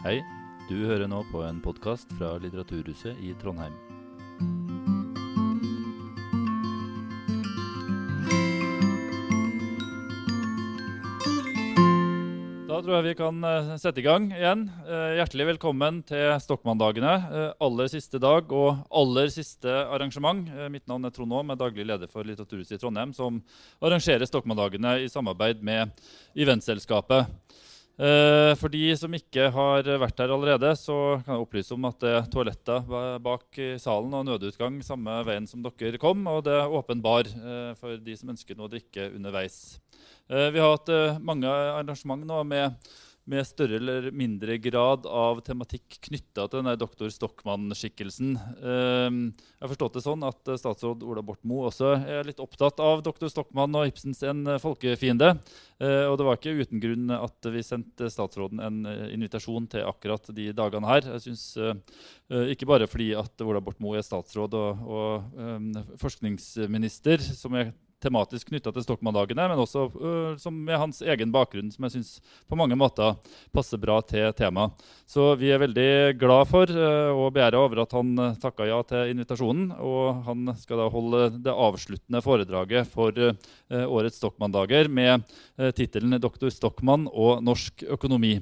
Hei, du hører nå på en podkast fra Litteraturhuset i Trondheim. Da tror jeg vi kan eh, sette i gang igjen. Eh, hjertelig velkommen til Stokmanndagene. Eh, aller siste dag og aller siste arrangement. Mitt navn er Trond Aam, er daglig leder for Litteraturhuset i Trondheim, som arrangerer Stokmanndagene i samarbeid med Eventselskapet. Eh, for de som ikke har vært her allerede, så kan jeg opplyse om at det er toaletter bak salen og nødutgang samme veien som dere kom, og det er åpen bar eh, for de som ønsker noe å drikke underveis. Eh, vi har hatt mange arrangement nå med, med større eller mindre grad av tematikk knytta til denne doktor Stockmann-skikkelsen. Eh, jeg har forstått det sånn at eh, statsråd Ola Borten Moe også er litt opptatt av doktor Stockmann og Ibsens En eh, folkefiende. Eh, og det var ikke uten grunn at vi sendte statsråden en invitasjon til akkurat de dagene her. Jeg synes, Ikke bare fordi at Ola Borten Moe er statsråd og, og eh, forskningsminister, som er tematisk knytta til Stokmann-dagene, men også uh, med hans egen bakgrunn, som jeg syns på mange måter passer bra til temaet. Så vi er veldig glad for uh, og begjæra over at han uh, takka ja til invitasjonen. Og han skal da holde det avsluttende foredraget for uh, årets Stokmann-dager med uh, tittelen 'Doktor Stokmann og norsk økonomi'.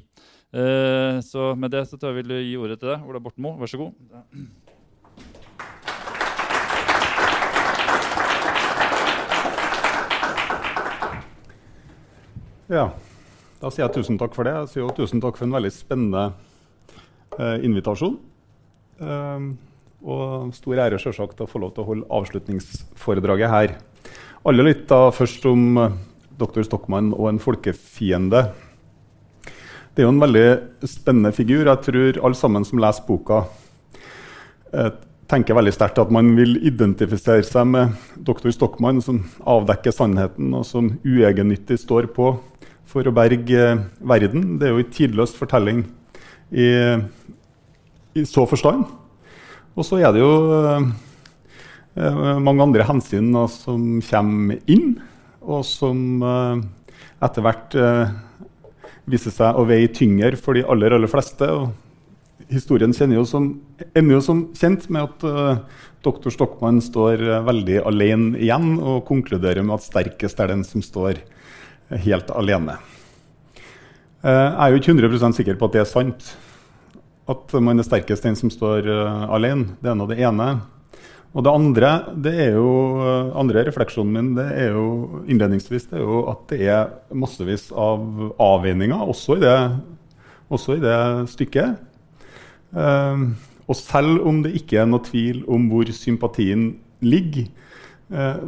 Så med det så tror jeg vil gi ordet til deg, Ola Borten Moe. Vær så god. Ja, da sier jeg tusen takk for det. Jeg sier jo tusen takk for en veldig spennende eh, invitasjon. Eh, og stor ære selvsagt å få lov til å holde avslutningsforedraget her. Alle lytta først om eh, dr. Stockmann og en folkefiende. Det er jo en veldig spennende figur. Jeg tror alle sammen som leser boka, eh, tenker veldig sterkt at man vil identifisere seg med dr. Stockmann, som avdekker sannheten, og som uegennyttig står på for å berge eh, verden. Det er jo en tidløs fortelling i, i så forstand. Og så er det jo eh, eh, mange andre hensyn da, som kommer inn, og som eh, etter hvert eh, viser seg å veie tyngre for de aller, aller fleste. Og historien kjenner jo som, ender jo som kjent med at doktor Stokmann står veldig alene igjen, og konkluderer med at sterkest er den som står uh, helt alene. Eh, jeg er jo ikke 100% sikker på at det er sant. At man er sterkest den som står alene. Det er nå det ene. Og det andre det er jo, andre refleksjonen min det er jo innledningsvis det er jo at det er massevis av avveininger også i det, også i det stykket. Eh, og selv om det ikke er noe tvil om hvor sympatien ligger, eh,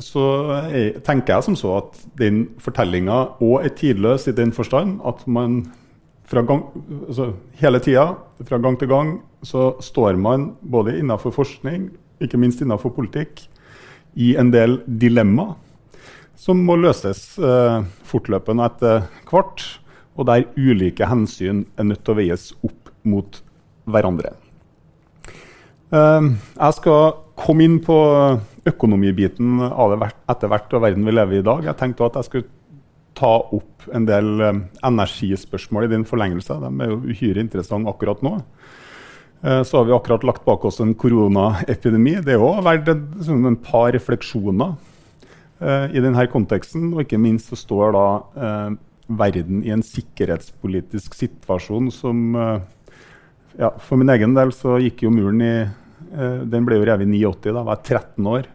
så jeg, tenker jeg som så at den fortellinga òg er tidløs i den forstand at man gang, altså hele tida, fra gang til gang, så står man både innenfor forskning, ikke minst innenfor politikk, i en del dilemma som må løses eh, fortløpende etter hvert, og der ulike hensyn er nødt til å veies opp mot hverandre. Eh, jeg skal komme inn på økonomibiten av det etter hvert og verden vi lever i i dag. Jeg tenkte at jeg skulle ta opp en del eh, energispørsmål i din forlengelse. De er jo uhyre interessante akkurat nå. Eh, Så har vi akkurat lagt bak oss en koronaepidemi. Det har òg vært en, par refleksjoner eh, i denne konteksten. Og ikke minst så står da eh, verden i en sikkerhetspolitisk situasjon som eh, ja, For min egen del så gikk jo muren i Den ble jo revet i 89, da var jeg 13 år.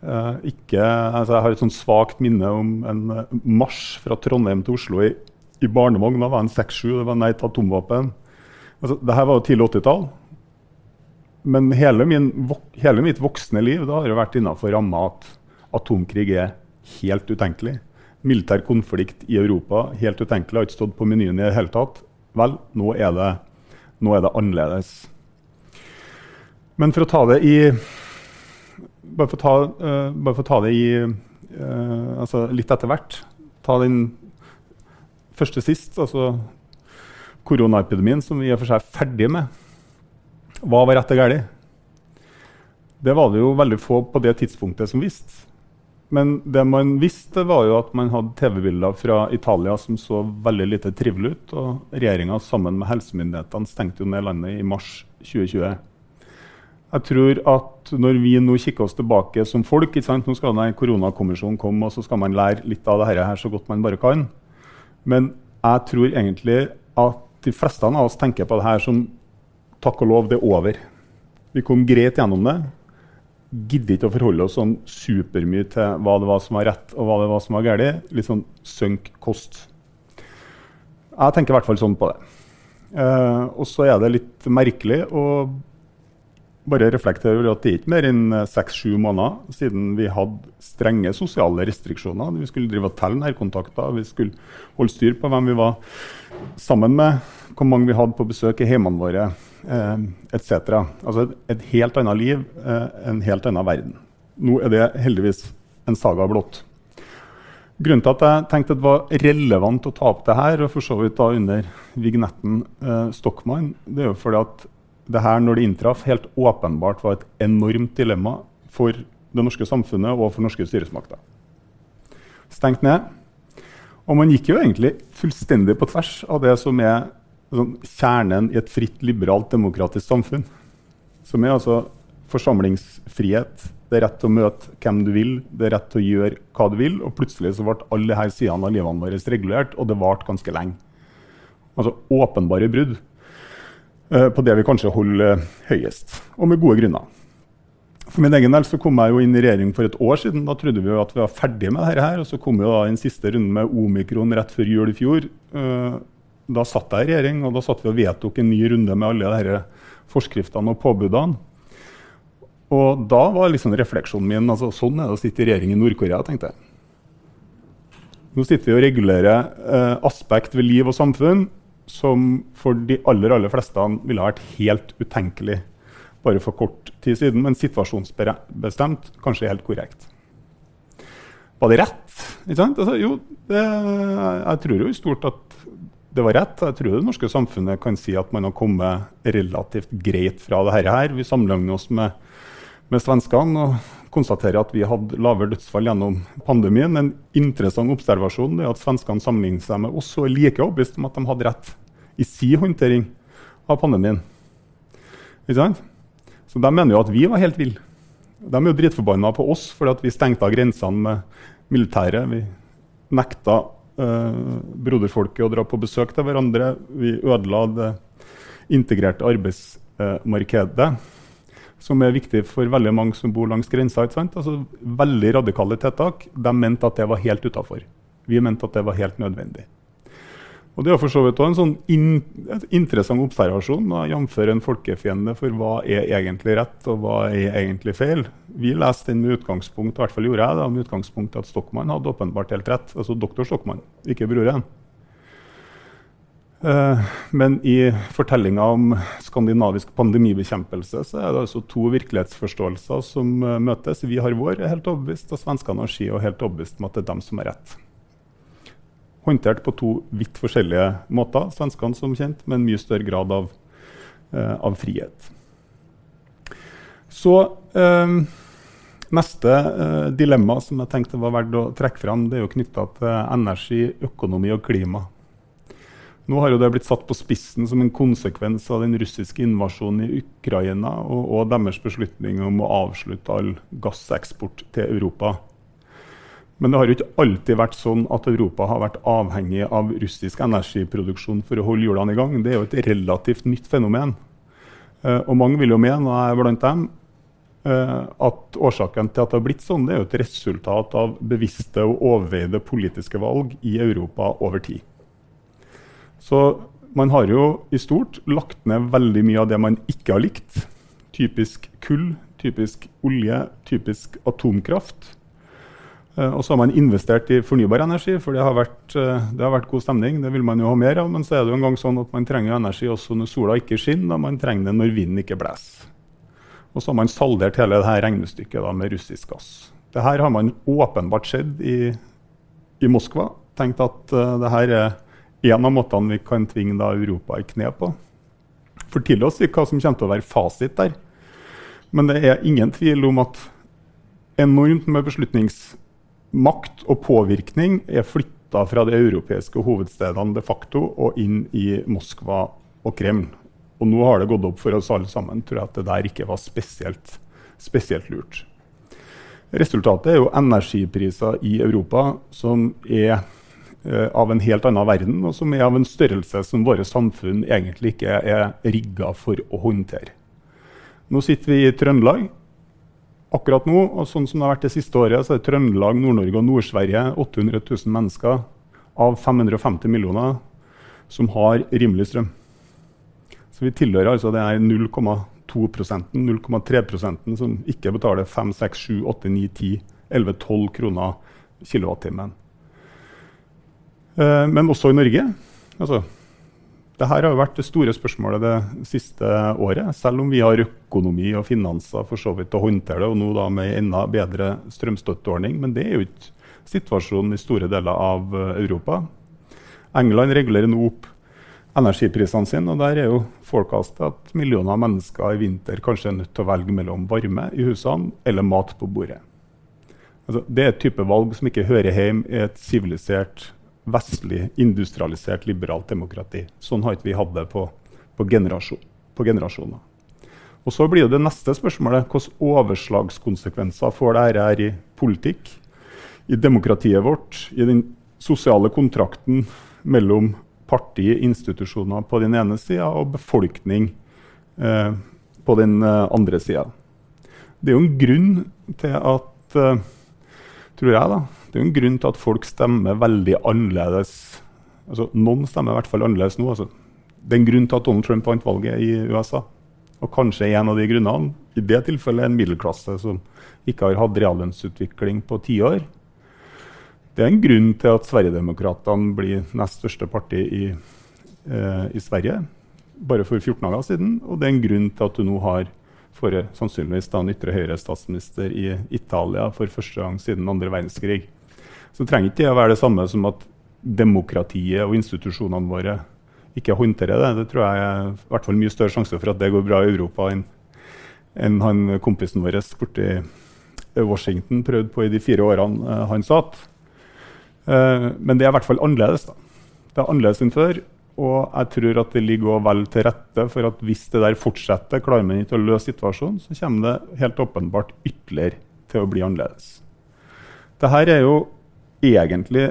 Eh, ikke, altså jeg har et sånn svakt minne om en eh, marsj fra Trondheim til Oslo i, i barnevogn. Da var jeg 6-7, det var nei til atomvåpen. Altså, Dette var jo tidlig 80-tall. Men hele, min, hele mitt voksne liv da har jo vært innenfor ramma at atomkrig er helt utenkelig. Militær konflikt i Europa helt utenkelig. Har ikke stått på menyen i det hele tatt. Vel, nå er det, nå er det annerledes. Men for å ta det i Bare for å ta, uh, for å ta det i uh, altså litt etter hvert. Ta den første sist, altså koronaepidemien, som vi i og for seg er ferdig med. Hva var rett og galt? Det var det jo veldig få på det tidspunktet som visste. Men det man visste, var jo at man hadde TV-bilder fra Italia som så veldig lite trivelig ut. Og regjeringa sammen med helsemyndighetene stengte jo ned landet i mars 2020. Jeg tror at når vi nå kikker oss tilbake som folk Nå skal denne koronakommisjonen komme, og så skal man lære litt av dette her så godt man bare kan. Men jeg tror egentlig at de fleste av oss tenker på det her som takk og lov, det er over. Vi kom greit gjennom det gidder ikke å forholde oss sånn supermye til hva det var som var rett og hva det var som var galt. Litt sånn sunk kost. Jeg tenker i hvert fall sånn på det. Eh, og så er det litt merkelig å bare reflektere over at det er ikke mer enn seks-sju måneder siden vi hadde strenge sosiale restriksjoner. Vi skulle drive og telle nærkontakter, vi skulle holde styr på hvem vi var sammen med, hvor mange vi hadde på besøk i hjemmene våre eh, etc. Altså et, et, helt annet liv, eh, en helt annen verden. Nå er det heldigvis en saga blått. Grunnen til at jeg tenkte det var relevant å ta opp det her, og for så vidt da under vignetten eh, Stockmann, det er jo fordi at det her, når det inntraff, helt åpenbart var et enormt dilemma for det norske samfunnet og for norske styresmakter. Stengt ned. Og man gikk jo egentlig fullstendig på tvers av det som er sånn, kjernen i et fritt, liberalt, demokratisk samfunn. Som er altså forsamlingsfrihet. Det er rett til å møte hvem du vil, det er rett til å gjøre hva du vil. Og plutselig så ble alle disse sidene av livene våre regulert, og det varte ganske lenge. Altså åpenbare brudd på det vi kanskje holder uh, høyest, og med gode grunner. For min egen del så kom jeg jo inn i regjering for et år siden. Da trodde vi jo at vi var ferdig med dette. her, og Så kom jo da den siste runde med omikron rett før jul i fjor. Uh, da satt jeg i regjering, og da satt vi og vedtok en ny runde med alle disse forskriftene og påbudene. Og da var liksom refleksjonen min altså sånn er det å sitte i regjering i Nord-Korea. tenkte jeg. Nå sitter vi og regulerer eh, aspekt ved liv og samfunn som for de aller, aller fleste ville ha vært helt utenkelig bare for kort tid siden, men situasjonsbestemt kanskje helt korrekt. Var det rett? Altså, jo, det, jeg tror jo i stort at det var rett. Jeg tror det norske samfunnet kan si at man har kommet relativt greit fra det her. Vi sammenligner oss med, med svenskene og konstaterer at vi hadde lavere dødsfall gjennom pandemien. En interessant observasjon er at svenskene sammenligner seg med oss og er like overbevist om at de hadde rett i sin håndtering av pandemien. Så de mener jo at vi var helt ville. De er jo dritforbanna på oss fordi vi stengte av grensene med militæret. Vi nekta eh, broderfolket å dra på besøk til hverandre. Vi ødela det integrerte arbeidsmarkedet, som er viktig for veldig mange som bor langs grensa. Altså, veldig radikale tiltak. De mente at det var helt utafor. Vi mente at det var helt nødvendig. Og Det er for så vidt også en sånn in interessant observasjon, jf. en folkefiende for hva er egentlig rett og hva er egentlig feil. Vi leste den med utgangspunkt i hvert fall gjorde jeg da, med utgangspunkt at Stokmann hadde åpenbart helt rett. Altså doktor Stokmann, ikke broren. Uh, men i fortellinga om skandinavisk pandemibekjempelse så er det altså to virkelighetsforståelser som uh, møtes. Vi har vår, er helt overbevist, og svenskene har si og helt overbevist om at det er dem som har rett håndtert på to vidt forskjellige måter. Svenskene som kjent, med en mye større grad av, uh, av frihet. Så eh, Neste eh, dilemma som jeg tenkte var verdt å trekke fram, det er jo knytta til energi, økonomi og klima. Nå har jo det blitt satt på spissen som en konsekvens av den russiske invasjonen i Ukraina og, og deres beslutning om å avslutte all gasseksport til Europa. Men det har jo ikke alltid vært sånn at Europa har vært avhengig av russisk energiproduksjon for å holde hjulene i gang. Det er jo et relativt nytt fenomen. Uh, og mange vil jo mene, og jeg er blant dem, uh, at årsaken til at det har blitt sånn, det er jo et resultat av bevisste og overveide politiske valg i Europa over tid. Så man har jo i stort lagt ned veldig mye av det man ikke har likt. Typisk kull, typisk olje, typisk atomkraft. Eh, og så har man investert i fornybar energi, for det har, vært, eh, det har, vært, god stemning. Det vil man jo ha mer av, men så er det jo en gang sånn at man trenger energi også når sola ikke skinner, og man trenger det når vinden ikke blåser. Og så har man saldert hele dette regnestykket da, med russisk gass. Det her har man åpenbart sett i, i Moskva. Tenkt at uh, det her er en av måtene vi kan tvinge da, Europa i kne på. Fortell oss hva som kommer til å være fasit der. Men det er ingen tvil om at enormt med beslutningsmakt og påvirkning er flytta fra de europeiske hovedstedene de facto og inn i Moskva og Kreml. Og nå har det gått opp for oss alle sammen tror jeg at det der ikke var spesielt, spesielt lurt. Resultatet er jo energipriser i Europa som er av en helt annen verden, og som er av en størrelse som våre samfunn egentlig ikke er rigga for å håndtere. Nå sitter vi i Trøndelag. Akkurat nå, og sånn som det har vært det siste året, så er Trøndelag, Nord-Norge og Nord-Sverige 800 000 mennesker av 550 millioner som har rimelig strøm. Så vi tilhører altså det er 0,2% 0,3% som ikke betaler 5, 6, 7, 8, 9, 10, 11, 12 kroner kilowattimen. Eh, men også i Norge. Altså, dette har jo vært det store spørsmålet det siste året. Selv om vi har økonomi og finanser for så vidt å håndtere det, og nå da med enda bedre strømstøtteordning. Men det er jo ikke situasjonen i store deler av eh, Europa. England regulerer nå opp energiprisene sine. Og der er jo forecastet at millioner av mennesker i vinter kanskje er nødt til å velge mellom varme i husene eller mat på bordet. Altså, det er et type valg som ikke hører hjemme i et sivilisert, vestlig, industrialisert, liberalt demokrati. Sånn har ikke vi hatt det på, på, generasjon, på generasjoner. Og Så blir det neste spørsmålet hvilke overslagskonsekvenser får dette her i politikk, i demokratiet vårt, i den sosiale kontrakten mellom partiinstitusjoner på den ene sida og befolkning eh, på den eh, andre sida. Det er jo en grunn til at eh, tror jeg da, det er en grunn til at folk stemmer veldig annerledes. Altså, noen stemmer i hvert fall annerledes nå. Altså. Det er en grunn til at Donald Trump vant valget i USA. Og kanskje en av de grunnene i det tilfellet en middelklasse som ikke har hatt reallønnsutvikling på tiår. Det er en grunn til at Sverigedemokraterna blir nest største parti i, eh, i, Sverige bare for 14 dager siden. Og det er en grunn til at du nå har for, sannsynligvis da, en ytre høyre-statsminister i Italia for første gang siden andre verdenskrig. Så trenger ikke det å være det samme som at demokratiet og institusjonene våre ikke håndterer det. Det tror jeg er i hvert fall mye større sjanse for at det går bra i Europa enn en han kompisen vår borti Washington prøvde på i de fire årene eh, han satt. Eh, men det er i hvert fall annerledes. da. Det er annerledes enn før. Og jeg tror at det ligger vel til rette for at hvis det der fortsetter, klarer man ikke å løse situasjonen, så kommer det helt åpenbart ytterligere til å bli annerledes. Dette er jo egentlig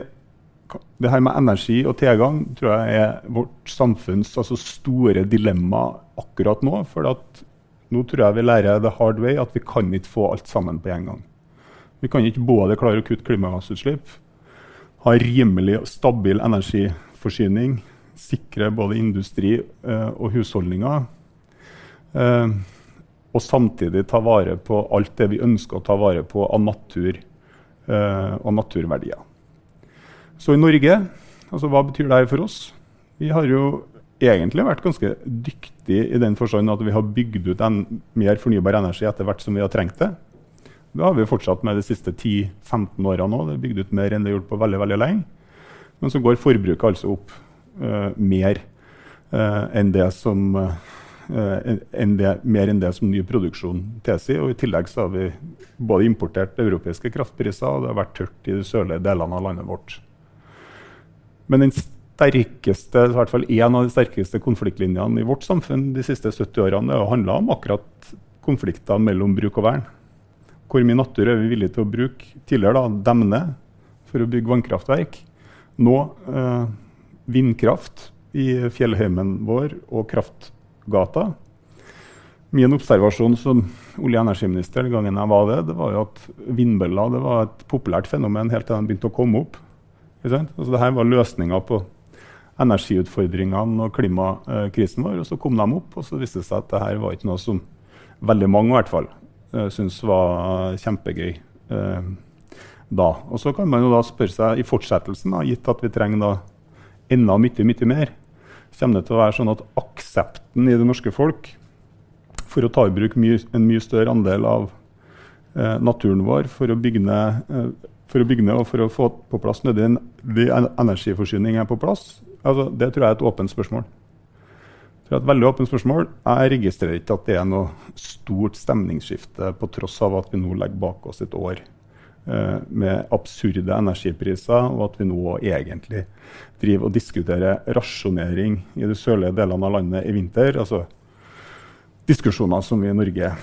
det her med energi og tilgang tror jeg er vårt samfunns altså store dilemma akkurat nå. For nå tror jeg vi lærer the hard way at vi kan ikke få alt sammen på en gang. Vi kan ikke både klare å kutte klimagassutslipp ha rimelig stabil energiforsyning, sikre både industri eh, og husholdninger. Eh, og samtidig ta vare på alt det vi ønsker å ta vare på av natur og naturverdier. Så i Norge, altså hva betyr det for oss? Vi har jo egentlig vært ganske dyktige i den forstand at vi har bygd ut en, mer fornybar energi etter hvert som vi har trengt det. Det har vi fortsatt med de siste 10-15 årene òg. Det er bygd ut mer enn det er gjort på veldig veldig lenge. Men så går forbruket altså opp uh, mer, uh, enn det som, uh, enn det, mer enn det som ny produksjon tilsier. Og I tillegg så har vi både importert europeiske kraftpriser, og det har vært tørt i de sørlige delene av landet vårt. Men den sterkeste, i hvert fall en av de sterkeste konfliktlinjene i vårt samfunn de siste 70 årene har handla om akkurat konflikter mellom bruk og vern. Hvor mye natur er vi villige til å bruke? Tidligere da, demne for å bygge vannkraftverk. Nå eh, vindkraft i fjellheimen vår og kraftgata. Min observasjon som olje- og energiminister den gangen jeg var det, det var jo at vindbøller det var et populært fenomen helt til de begynte å komme opp. Altså, Dette var løsninga på energiutfordringene og klimakrisen vår. og Så kom de opp, og så viste det seg at dette var ikke noe som veldig mange i hvert fall eh, syntes var kjempegøy uh, da. Og så kan man jo da spørre seg i fortsettelsen, da, gitt at vi trenger da enda mye, mye mer, kommer det til å være sånn at aksepten i det norske folk for å ta i bruk mye, en mye større andel av eh, naturen vår for å, bygge ned, eh, for å bygge ned og for å få på plass nødvendig energiforsyning er på plass, altså, det tror jeg er et åpent spørsmål. Det er et veldig åpent spørsmål. Jeg registrerer ikke at det er noe stort stemningsskifte, på tross av at vi nå legger bak oss et år med absurde energipriser, og at vi nå egentlig driver og diskuterer rasjonering i de sørlige delene av landet i vinter. Altså diskusjoner som vi i Norge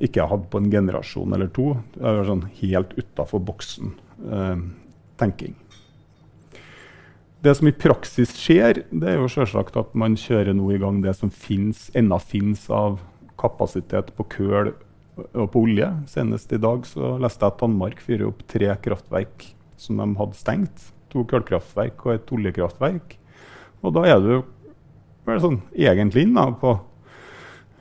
ikke har hatt på en generasjon eller to. Det er sånn helt utafor boksen eh. Det som i praksis skjer, det er jo selvsagt at man kjører nå i gang det som finnes, ennå finnes av kapasitet på køl og på olje. Senest i dag så leste jeg at Danmark fyrer opp tre kraftverk som de hadde stengt. To kullkraftverk og et oljekraftverk. Og da er du vel sånn egentlig inne på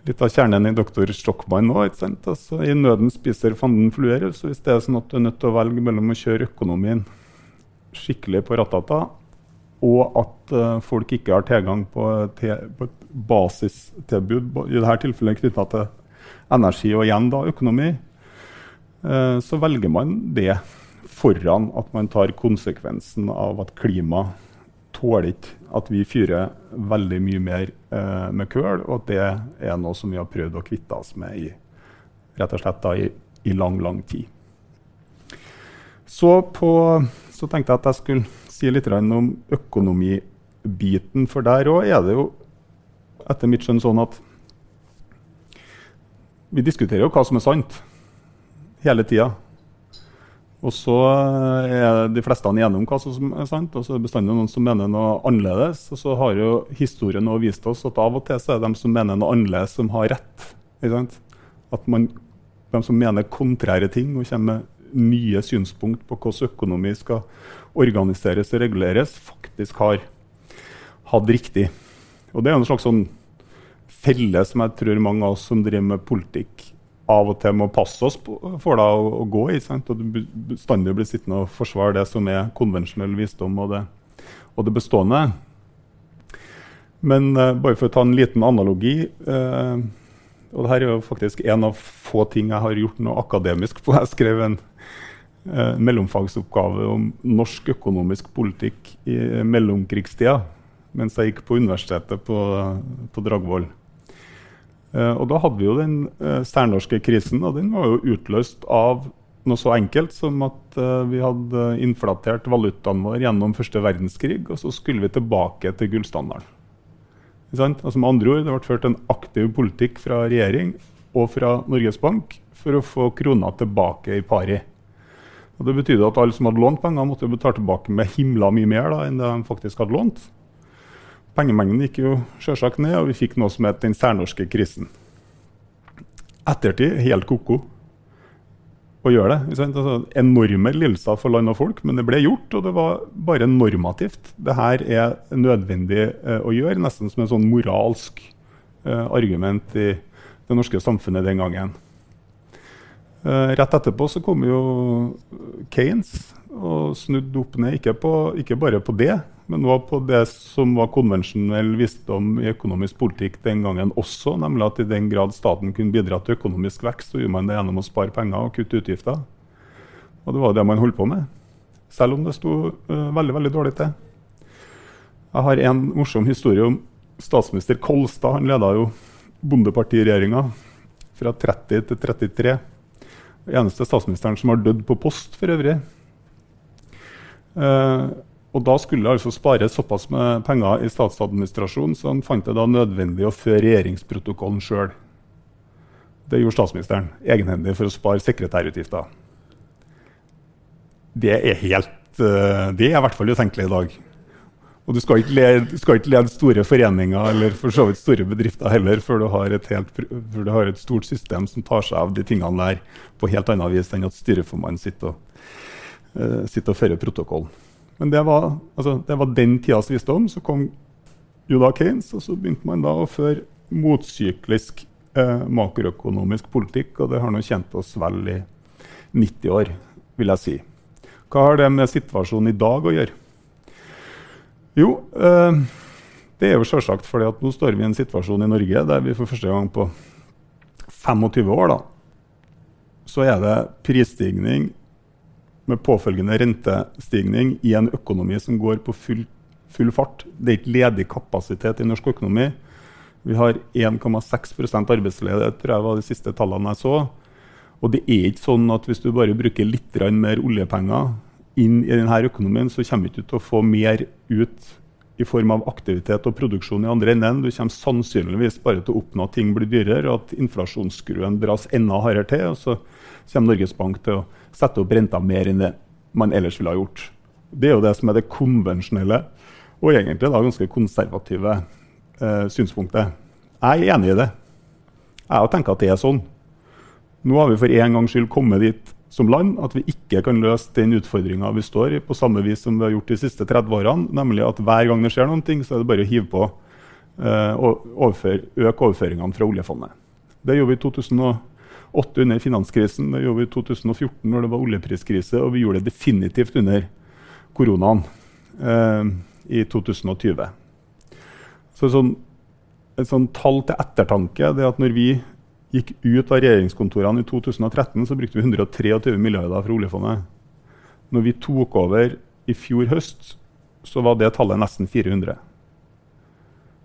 litt av kjernen i doktor Stockmann nå. Altså, I nøden spiser fanden fluer. Så hvis det er sånn at du er nødt til å velge mellom å kjøre økonomien skikkelig på ratata, og at uh, folk ikke har tilgang på, te, på et basistilbud, i dette tilfellet knytta til energi og igjen da økonomi, uh, så velger man det foran at man tar konsekvensen av at klima tåler ikke at vi fyrer veldig mye mer uh, med kull, og at det er noe som vi har prøvd å kvitte oss med i, rett og slett da, i, i lang, lang tid. Så, på, så tenkte jeg at jeg skulle si litt om økonomibiten. For der òg er det jo etter mitt skjønn sånn at vi diskuterer jo hva som er sant, hele tida. Og så er de fleste enige om hva som er sant, og så er det bestandig noen som mener noe annerledes. Og så har jo historien også vist oss at av og til så er det de som mener noe annerledes, som har rett. At man, de som mener kontrære ting og kommer med nye synspunkt på hvordan økonomi skal organiseres og reguleres, faktisk har hatt riktig. Og Det er en slags sånn felle som jeg tror mange av oss som driver med politikk, av og til må passe oss for da, å, å, gå i. Sant? Og du bestandig blir sittende og forsvare det som er konvensjonell visdom og det, og det bestående. Men uh, bare for å ta en liten analogi uh, og Dette er jo faktisk en av få ting jeg har gjort noe akademisk på. Jeg skrev en uh, mellomfagsoppgave om norsk økonomisk politikk i mellomkrigstida mens jeg gikk på universitetet på, på Dragvoll. Eh, og da hadde vi jo den eh, særnorske krisen, og den var jo utløst av noe så enkelt som at uh, vi hadde inflatert valutaen vår gjennom første verdenskrig, og så skulle vi tilbake til gullstandarden. Altså med andre ord, Det ble ført en aktiv politikk fra regjering og fra Norges Bank for å få krona tilbake i pari. Og Det betydde at alle som hadde lånt penger, måtte betale tilbake med himla mye mer da, enn det de faktisk hadde lånt. Pengemengden gikk jo selvsagt ned, og vi fikk noe som het den særnorske krisen. Ettertid helt ko-ko å gjøre det. Altså, enorme lidelser for land og folk, men det ble gjort, og det var bare normativt. Det her er nødvendig eh, å gjøre, nesten som en sånn moralsk eh, argument i det norske samfunnet den gangen. Eh, rett etterpå så kom jo Kanes og snudde opp ned, ikke, på, ikke bare på det, men også på det som var konvensjonell visdom i økonomisk politikk den gangen også, nemlig at i den grad staten kunne bidra til økonomisk vekst, så gjorde man det gjennom å spare penger og kutte utgifter. Og det var det man holdt på med, selv om det sto uh, veldig, veldig dårlig til. Jeg har en morsom historie om statsminister Kolstad. Han leda jo Bondepartiregjeringa fra 30 til 33 eneste statsministeren som har dødd på post, for øvrig. Eh, og Da skulle det altså spare såpass med penger i statsadministrasjonen, så han fant det da nødvendig å føre regjeringsprotokollen sjøl. Det gjorde statsministeren egenhendig for å spare sekretærutgifter. Det er helt, uh, det er i hvert fall utenkelig i dag. Og du skal ikke, lede, skal ikke lede store foreninger eller for så vidt store bedrifter heller før du, helt, før du, har et stort system som tar seg av de tingene der på helt annet vis enn at styreformannen sitter og, uh, og fører protokoll. Men det var, altså, det var, den tidas visdom. Så kom Judah Keynes, og så begynte man da å føre motsyklisk eh, makroøkonomisk politikk, og det har nå tjent oss vel i 90 år, vil jeg si. Hva har det med situasjonen i dag å gjøre? Jo, eh, det er jo selvsagt fordi at nå står vi i en situasjon i Norge der vi for første gang på 25 år da, så er det prisstigning med påfølgende rentestigning i en økonomi som går på full, full fart. Det er ikke ledig kapasitet i norsk økonomi. Vi har 1,6% arbeidsledighet, tror jeg var de siste tallene jeg så. Og det er ikke sånn at hvis du bare bruker litt mer oljepenger inn i denne økonomien, så kommer du ikke til å få mer ut i form av aktivitet og produksjon i andre enden. Du kommer sannsynligvis bare til å oppnå at ting blir dyrere, og at inflasjonsskruen dras enda hardere til. Og så kommer Norges Bank til å sette opp renta mer enn det man ellers ville ha gjort. Det er jo det som er det konvensjonelle og egentlig da ganske konservative eh, synspunktet. Jeg er enig i det. Jeg tenker at det er sånn. Nå har vi for en gangs skyld kommet dit som land at vi ikke kan løse den utfordringa vi står i, på samme vis som vi har gjort de siste 30 årene. Nemlig at hver gang det skjer noen ting, så er det bare å hive på eh, og overføre, øke overføringene fra oljefondet. Det gjorde vi i 2008 under finanskrisen, det gjorde vi i 2014 når det var oljepriskrise, og vi gjorde det definitivt under koronaen eh, i 2020. Så sånn, et sånn tall til ettertanke det at når vi gikk ut av regjeringskontorene i 2013, så brukte vi 123 milliarder fra oljefondet. Når vi tok over i fjor høst, så var det tallet nesten 400.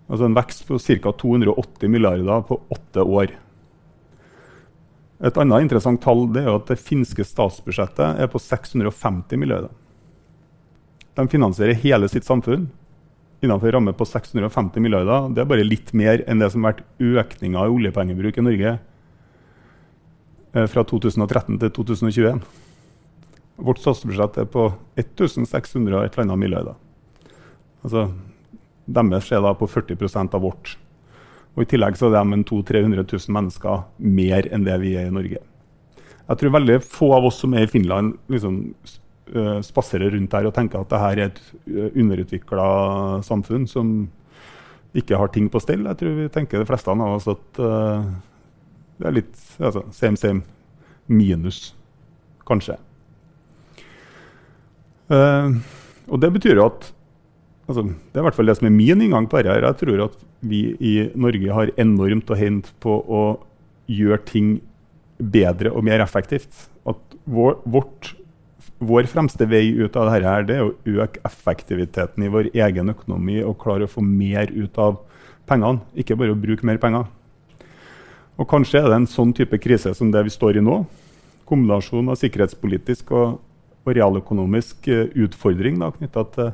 Altså en vekst på ca. 280 milliarder på åtte år. Et annet interessant tall er at det finske statsbudsjettet er på 650 milliarder. De finansierer hele sitt samfunn innenfor en ramme på 650 milliarder. Det er bare litt mer enn det som har vært økninga i oljepengebruk i Norge eh, fra 2013 til 2021. Vårt statsbudsjett er på 1600 et eller annet milliarder. Altså, deres er da på 40% av vårt. Og I tillegg så er de 200 000-300 000 mennesker mer enn det vi er i Norge. Jeg tror veldig få av oss som er i Finland, liksom, uh, spaserer rundt her og tenker at dette er et eh, underutvikla samfunn som ikke har ting på stell. Jeg tror vi tenker de fleste av oss at uh, det er litt altså, same, same minus, kanskje. Uh, og det betyr jo at altså, Det er i hvert fall det som er min inngang på dette. Jeg tror at vi i Norge har enormt å hente på å gjøre ting bedre og mer effektivt. At vår, vårt vår fremste vei ut av dette her, det er å øke effektiviteten i vår egen økonomi og klare å få mer ut av pengene, ikke bare å bruke mer penger. Og Kanskje er det en sånn type krise som det vi står i nå. Kombinasjon av sikkerhetspolitisk og, og realøkonomisk uh, utfordring knytta til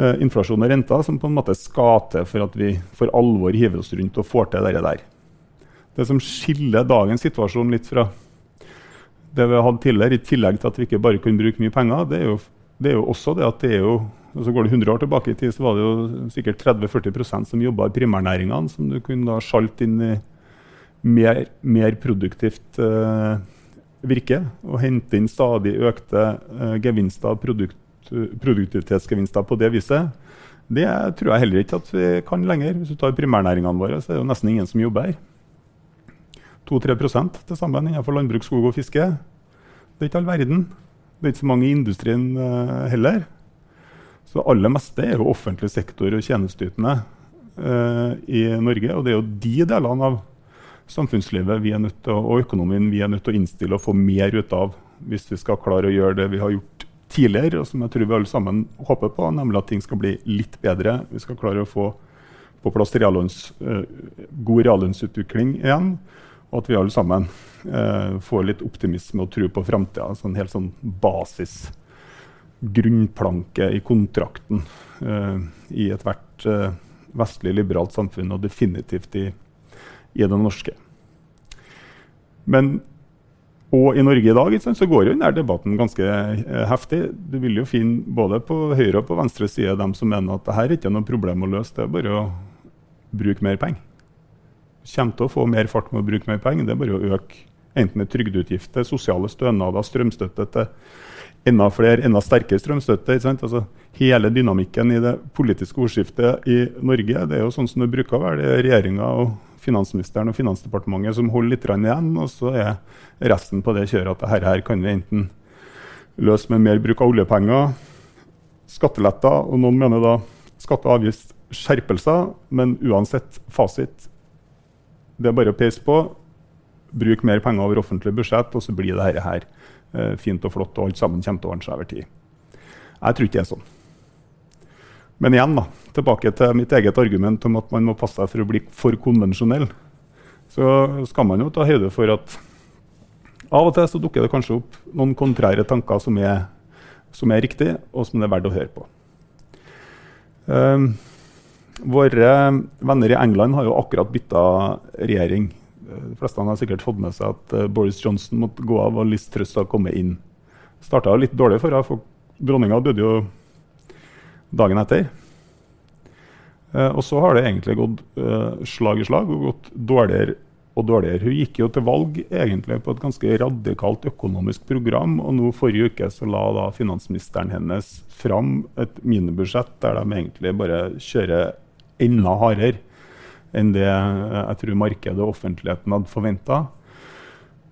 uh, inflasjon og renter, som på en måte skal til for at vi for alvor hiver oss rundt og får til det der. Det som skiller dagens situasjon litt fra det vi hadde tidligere, i tillegg til at vi ikke bare kunne bruke mye penger, det er jo, det er jo også det at det er jo og så går det 100 år tilbake i tid, så var det jo sikkert 30-40% som jobba i primærnæringene, som du kunne da sjalte inn i mer, mer produktivt eh, virke. Og hente inn stadig økte eh, gevinster, produkt, produktivitetsgevinster på det viset. Det tror jeg heller ikke at vi kan lenger. Hvis du tar primærnæringene våre, så er det jo nesten ingen som jobber her. 2-3% til sammen innenfor landbruk, skog og fiske. Det er ikke all verden. Det er ikke så mange i industrien uh, heller. Så det aller meste er jo offentlig sektor og tjenesteytende uh, i Norge. Og det er jo de delene av samfunnslivet vi er nødt til, og økonomien vi er nødt til å innstille og få mer ut av hvis vi skal klare å gjøre det vi har gjort tidligere, og som jeg tror vi alle sammen håper på, nemlig at ting skal bli litt bedre. Vi skal klare å få på plass reallønns, uh, god reallønnsutvikling igjen og at vi alle sammen eh, får litt optimisme og tro på framtida. En helt sånn basis grunnplanke i kontrakten eh, i ethvert eh, vestlig liberalt samfunn, og definitivt i, i det norske. Men og i Norge i dag så går jo denne debatten ganske eh, heftig. Du vil jo finne både på høyre og på venstre side dem som mener at dette ikke er noe problem å løse, det er bare å bruke mer penger kommer til å få mer fart med å bruke mer penger. Det er bare å øke enten med trygdeutgifter, sosiale stønader, strømstøtte til enda flere, enda sterkere strømstøtte. Altså, hele dynamikken i det politiske ordskiftet i Norge det er jo sånn som det bruker å være. Det er regjeringa og finansministeren og Finansdepartementet som holder litt igjen. Og så er resten på det kjøret at dette her kan vi enten løse med mer bruk av oljepenger, skatteletter, og noen mener da skatte- og avgiftsskjerpelser. Men uansett fasit det er bare å peise på. Bruk mer penger over offentlig budsjett, og så blir dette her eh, fint og flott, og alt sammen kommer til å ordne seg over tid. Jeg tror ikke det er sånn. Men igjen, da, tilbake til mitt eget argument om at man må passe seg for å bli for konvensjonell. Så skal man jo ta høyde for at av og til så dukker det kanskje opp noen kontrære tanker som er, som er riktige, og som det er verdt å høre på. Um, våre venner i England har jo akkurat bytta regjering. De fleste har sikkert fått med seg at uh, Boris Johnson måtte gå av og Liz Truss har kommet inn. Starta litt dårlig for henne, dronninga døde jo dagen etter. Uh, og så har det egentlig gått uh, slag i slag og gått dårligere og dårligere. Hun gikk jo til valg egentlig på et ganske radikalt økonomisk program. Og nå forrige uke så la da finansministeren hennes fram et minibudsjett der de egentlig bare kjører enda hardere enn det jeg tror markedet og offentligheten hadde forventa.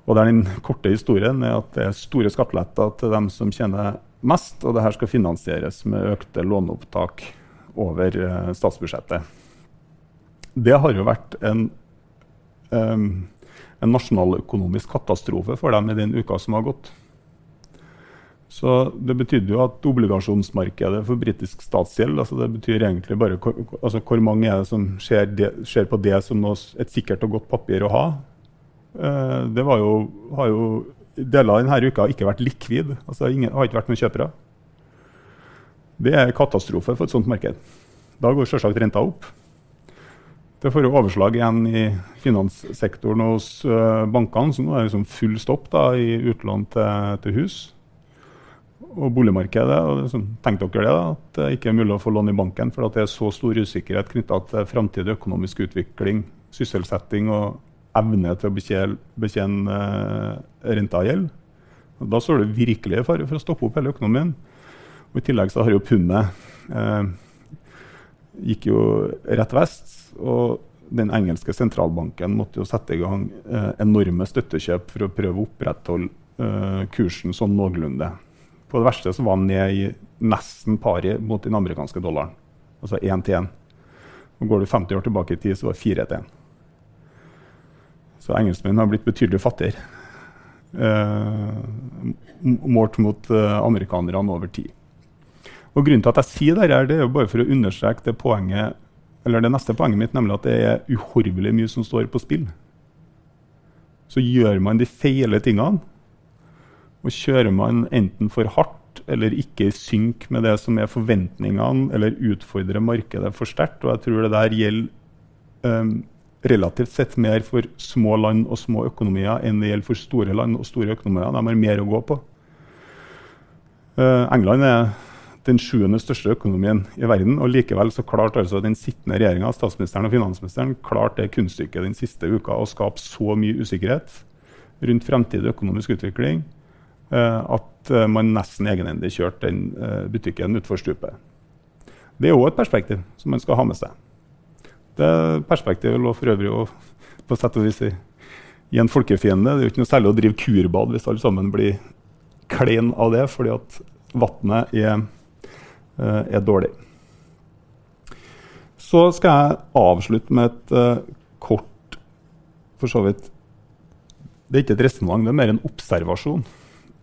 Og Den korte historien er at det er store skatteletter til dem som tjener mest, og det her skal finansieres med økte låneopptak over eh, statsbudsjettet. Det har jo vært en en nasjonaløkonomisk katastrofe for dem i den uka som har gått. Så Det betydde jo at obligasjonsmarkedet for britisk statsgjeld altså Det betyr egentlig bare hvor, altså hvor mange er det som ser, det, ser på det som noe, et sikkert og godt papir å ha. Uh, det jo, har jo Deler av denne uka har ikke vært likvid. altså ingen, har ikke vært noen kjøpere. Det er katastrofe for et sånt marked. Da går selvsagt renta opp. Det får jo overslag igjen i finanssektoren hos uh, bankene, så nå er det liksom full stopp da, i utlån til, til, hus. Og boligmarkedet. og liksom, Tenk dere det, da, at det ikke er mulig å få lån i banken for det er så stor usikkerhet knytta til framtidig økonomisk utvikling, sysselsetting og evne til å betjene, betjene uh, renta gjeld. Og da står det virkelig i fare for å stoppe opp hele økonomien. Og I tillegg så har jo pundet uh, gikk jo rett vest. Og den engelske sentralbanken måtte jo sette i gang eh, enorme støttekjøp for å prøve å opprettholde eh, kursen sånn noenlunde. På det verste så var den ned i nesten pari mot den amerikanske dollaren. Altså én til én. Går du 50 år tilbake i tid, så var det fire til én. Så engelskmennene har blitt betydelig fattigere. Eh, målt mot eh, amerikanerne over tid. Og Grunnen til at jeg sier dette er det er jo bare for å understreke det poenget det neste poenget mitt, nemlig at det er uhorvelig mye som står på spill. Så gjør man de feile tingene, og kjører man enten for hardt eller ikke i synk med det som er forventningene, eller utfordrer markedet for sterkt. Og jeg tror det der gjelder um, relativt sett mer for små land og små økonomier enn det gjelder for store land og store økonomier. De har mer å gå på. Uh, England er den sjuende største økonomien i verden. og Likevel så klarte altså den sittende regjeringa, statsministeren og finansministeren, klarte det kunststykket den siste uka å skape så mye usikkerhet rundt fremtidig økonomisk utvikling uh, at eh, man nesten egenhendig kjørte den uh, butikken utfor stupet. Det er òg et perspektiv som man skal ha med seg. Det perspektivet lå for øvrig å, på sett og vis i, en folkefiende. Det er jo ikke noe særlig å drive kurbad hvis alle sammen blir klein av det, fordi at vannet er Eh, er dårlig. Så skal jeg avslutte med et uh, kort For så vidt Det er ikke et resonnement, det er mer en observasjon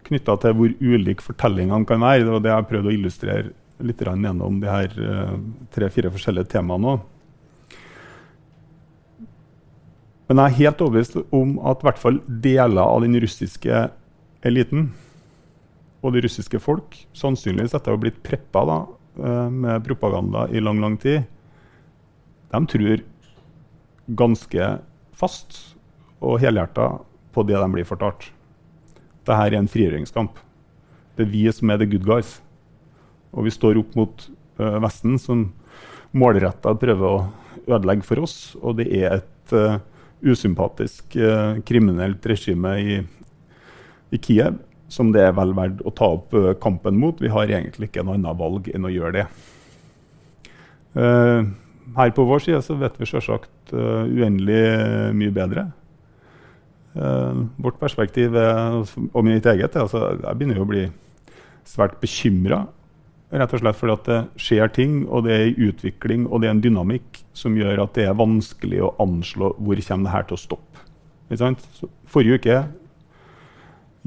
knytta til hvor ulike fortellingene kan være. Det var det jeg prøvde prøvd å illustrere litt gjennom de her uh, tre-fire forskjellige temaene òg. Men jeg er helt overbevist om at i hvert fall deler av den russiske eliten og det russiske folk, sannsynligvis etter å ha blitt preppa da, eh, med propaganda i lang, lang tid, de tror ganske fast og helhjerta på det de blir fortalt. Dette er en frigjøringskamp. Det er vi som er the good guys. Og vi står opp mot uh, Vesten, som målretta prøver å ødelegge for oss. Og det er et uh, usympatisk uh, kriminelt regime i, i Kiev som det er vel verdt å ta opp uh, kampen mot. Vi har egentlig ikke noe annet valg enn å gjøre det. Uh, her på vår side så vet vi selvsagt uendelig mye bedre. vårt perspektiv er, og mitt eget altså, Jeg begynner jo å bli svært bekymra. Rett og slett fordi at det skjer ting, og det er en utvikling og det er en dynamikk som gjør at det er vanskelig å anslå hvor det her til å stoppe. Forrige uke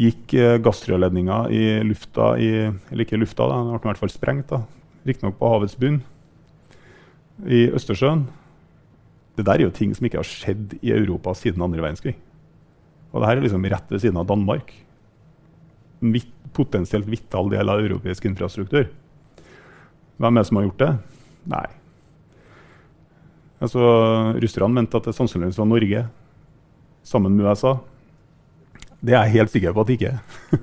gikk eh, gassrørledninga i lufta i, Eller ikke i lufta, da, den ble i hvert fall sprengt. Riktignok på havets bunn i Østersjøen. Det der er jo ting som ikke har skjedd i Europa siden andre verdenskrig. Og det her er liksom rett ved siden av Danmark. En potensielt vital del av europeisk infrastruktur. Hvem er det som har gjort det? Nei. Altså, Russerne mente at det sannsynligvis var Norge sammen med USA. Det er jeg helt sikker på at det ikke er.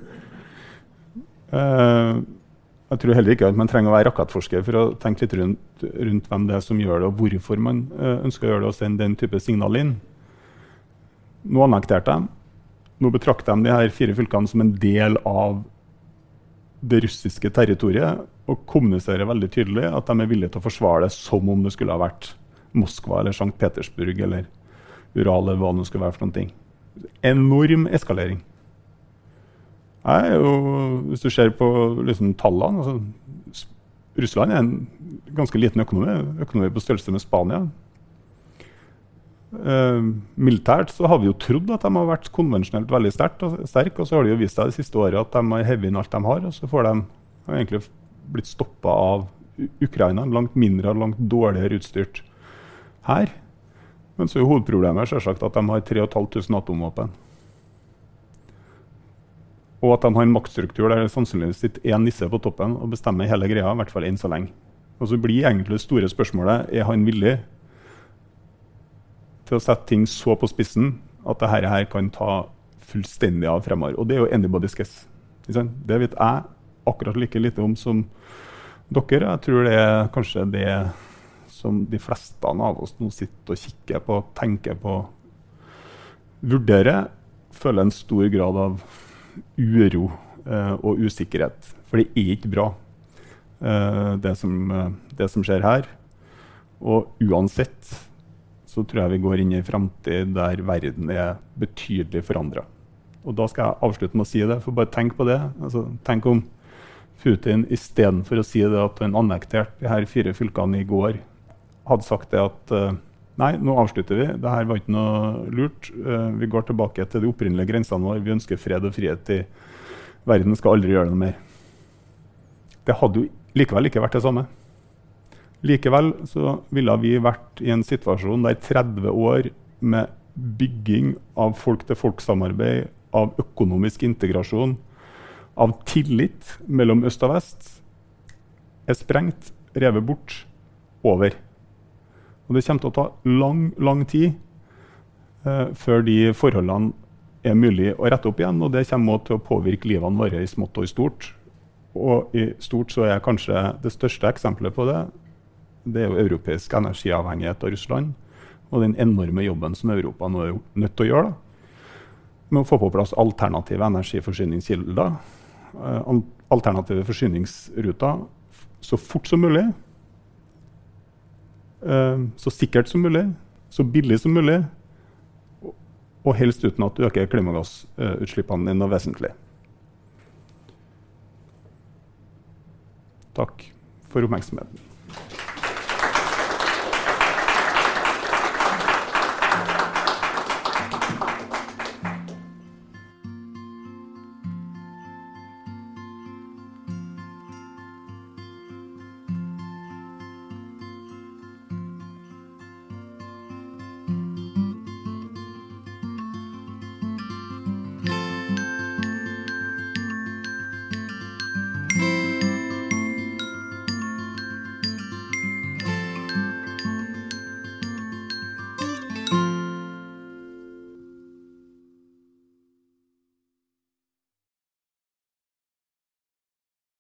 uh, jeg tror heller ikke at man trenger å være rakettforsker for å tenke litt rundt, rundt, hvem det er som gjør det, og hvorfor man uh, ønsker å gjøre det og sende den type signal inn. Nå annekterte de. Nå betrakter de de her fire fylkene som en del av det russiske territoriet og kommuniserer veldig tydelig at de er villige til å forsvare det som om det skulle ha vært Moskva eller St. Petersburg eller Ural eller hva det skulle være for noen ting. Enorm eskalering. Jo, hvis du ser på liksom, tallene altså, Russland er en ganske liten økonomi, økonomi på størrelse med Spania. Uh, militært så har vi jo trodd at de har vært konvensjonelt veldig sterke, og, sterk, og så har det jo vist seg det siste året at de har hevet inn alt de har, og så får de har egentlig blitt stoppa av Ukraina, langt mindre og langt dårligere utstyrt her. Men så er hovedproblemet selvsagt at de har 3500 atomvåpen. Og at de har en maktstruktur der det sannsynligvis sitter én nisse på toppen og bestemmer hele greia. i hvert fall enn så lenge. Og så blir egentlig det store spørsmålet er han villig til å sette ting så på spissen at dette her kan ta fullstendig av fremover. Og det er jo anybody's guess. Det vet jeg akkurat like lite om som dere. Jeg tror det er kanskje det som de fleste av oss nå sitter og kikker på, tenker på, vurderer, føler en stor grad av uro eh, og usikkerhet. For det er ikke bra, eh, det, som, eh, det, som, skjer her. Og uansett så tror jeg vi går inn i en framtid der verden er betydelig forandra. Og da skal jeg avslutte med å si det, for bare tenk på det. Altså, tenk om Putin istedenfor å si det at han annekterte de her fire fylkene i går, hadde sagt det at uh, nei, nå avslutter vi. Det her var ikke noe lurt. Uh, vi går tilbake til de opprinnelige grensene våre. Vi ønsker fred og frihet i verden. Skal aldri gjøre noe mer. Det hadde jo likevel ikke vært det samme. Likevel så ville vi vært i en situasjon der 30 år med bygging av folk-til-folk-samarbeid, av økonomisk integrasjon, av tillit mellom øst og vest, er sprengt, revet bort, over. Og det kommer til å ta lang, lang tid eh, før de forholdene er mulig å rette opp igjen. Og det kommer også til å påvirke livene våre i smått og i stort. Og i stort så er kanskje det største eksempelet på det det er jo europeisk energiavhengighet av Russland. Og den enorme jobben som Europa nå er nødt til å gjøre da, med å få på plass alternative energiforsyningskilder. Eh, alternative forsyningsruter så fort som mulig. Eh, så sikkert som mulig, så billig som mulig, og helst uten at du øker klimagassutslippene dine vesentlig. Takk for oppmerksomheten.